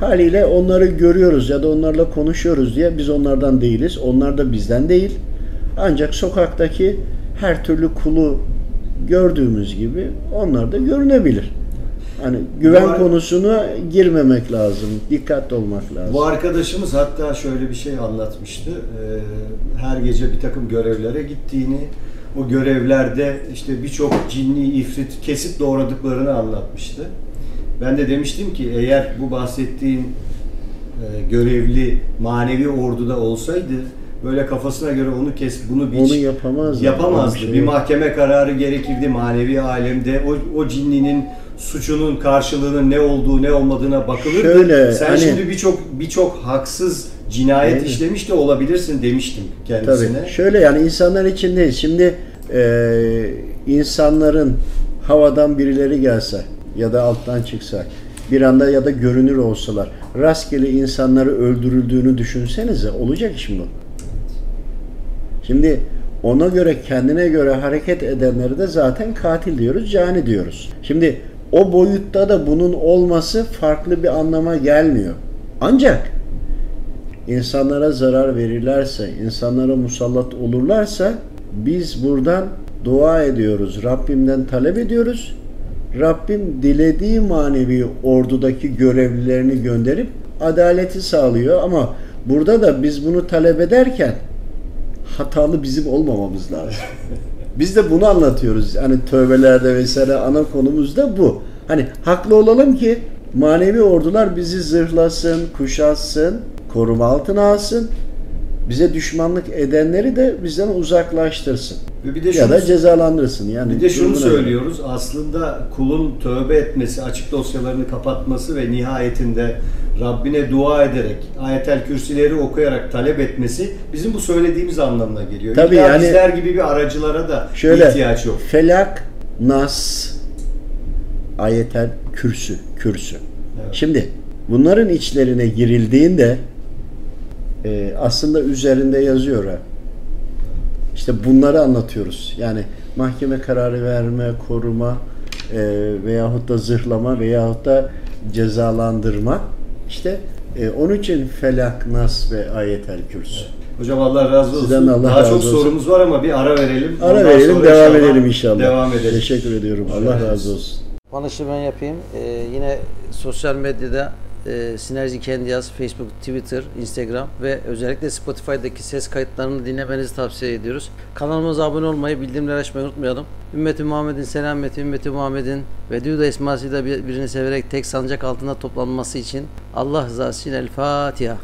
Haliyle onları görüyoruz ya da onlarla konuşuyoruz diye biz onlardan değiliz. Onlar da bizden değil. Ancak sokaktaki her türlü kulu gördüğümüz gibi onlar da görünebilir. Hani güven Bu ar- konusuna girmemek lazım. Dikkatli olmak lazım. Bu arkadaşımız hatta şöyle bir şey anlatmıştı. Ee, her gece bir takım görevlere gittiğini, o görevlerde işte birçok cinni ifrit kesip doğradıklarını anlatmıştı. Ben de demiştim ki eğer bu bahsettiğin e, görevli manevi orduda olsaydı böyle kafasına göre onu kes bunu biç Onu yapamazdı. yapamazdı. Bir Bir, şey yok. mahkeme kararı gerekirdi manevi alemde. O, o cinninin suçunun karşılığının ne olduğu ne olmadığına bakılırdı. Şöyle, Sen hani- şimdi birçok birçok haksız cinayet Evet. işlemiş de olabilirsin demiştim kendisine. Tabii. Şöyle yani insanlar için değil. Şimdi e, insanların havadan birileri gelse ya da alttan çıksa bir anda ya da görünür olsalar rastgele insanları öldürüldüğünü düşünsenize olacak iş mi bu? Şimdi ona göre kendine göre hareket edenleri de zaten katil diyoruz, cani diyoruz. Şimdi o boyutta da bunun olması farklı bir anlama gelmiyor. Ancak insanlara zarar verirlerse, insanlara musallat olurlarsa biz buradan dua ediyoruz. Rabbimden talep ediyoruz. Rabbim dilediği manevi ordudaki görevlilerini gönderip adaleti sağlıyor ama burada da biz bunu talep ederken hatalı bizim olmamamız lazım. Biz de bunu anlatıyoruz. Hani tövbelerde vesaire ana konumuz da bu. Hani haklı olalım ki manevi ordular bizi zırhlasın, kuşatsın, koruma altına alsın. Bize düşmanlık edenleri de bizden uzaklaştırsın. Ve bir de ya şunu, da cezalandırırsın. Yani bir de şunu söylüyoruz. Aslında kulun tövbe etmesi, açık dosyalarını kapatması ve nihayetinde Rabbine dua ederek, ayetel kürsileri okuyarak talep etmesi bizim bu söylediğimiz anlamına geliyor. Tabii İlla yani- bizler gibi bir aracılara da Şöyle ihtiyaç yok. Felak, Nas, Ayetel, Kürsü, Kürsü. Evet. Şimdi bunların içlerine girildiğinde e, aslında üzerinde yazıyor ha. İşte bunları anlatıyoruz. Yani mahkeme kararı verme, koruma e, veyahut da zırhlama veyahut da cezalandırma. İşte e, onun için Felak, Nas ve Ayetel Kürsü. Hocam Allah razı olsun. Sizden de Allah Daha razı çok olsun. sorumuz var ama bir ara verelim. Ara Ondan verelim, sonra devam edelim inşallah. Devam edelim. Teşekkür ediyorum. Allah Evet. razı olsun. Panışı ben yapayım. Ee, yine sosyal medyada e, Sinerji Kendi Yaz, Facebook, Twitter, Instagram ve özellikle Spotify'daki ses kayıtlarını dinlemenizi tavsiye ediyoruz. Kanalımıza abone olmayı, bildirimleri açmayı unutmayalım. Ümmeti Muhammed'in selameti, Ümmeti Muhammed'in ve Düda esmasıyla bir- birini severek tek sancak altında toplanması için Allah rızası için El Fatiha.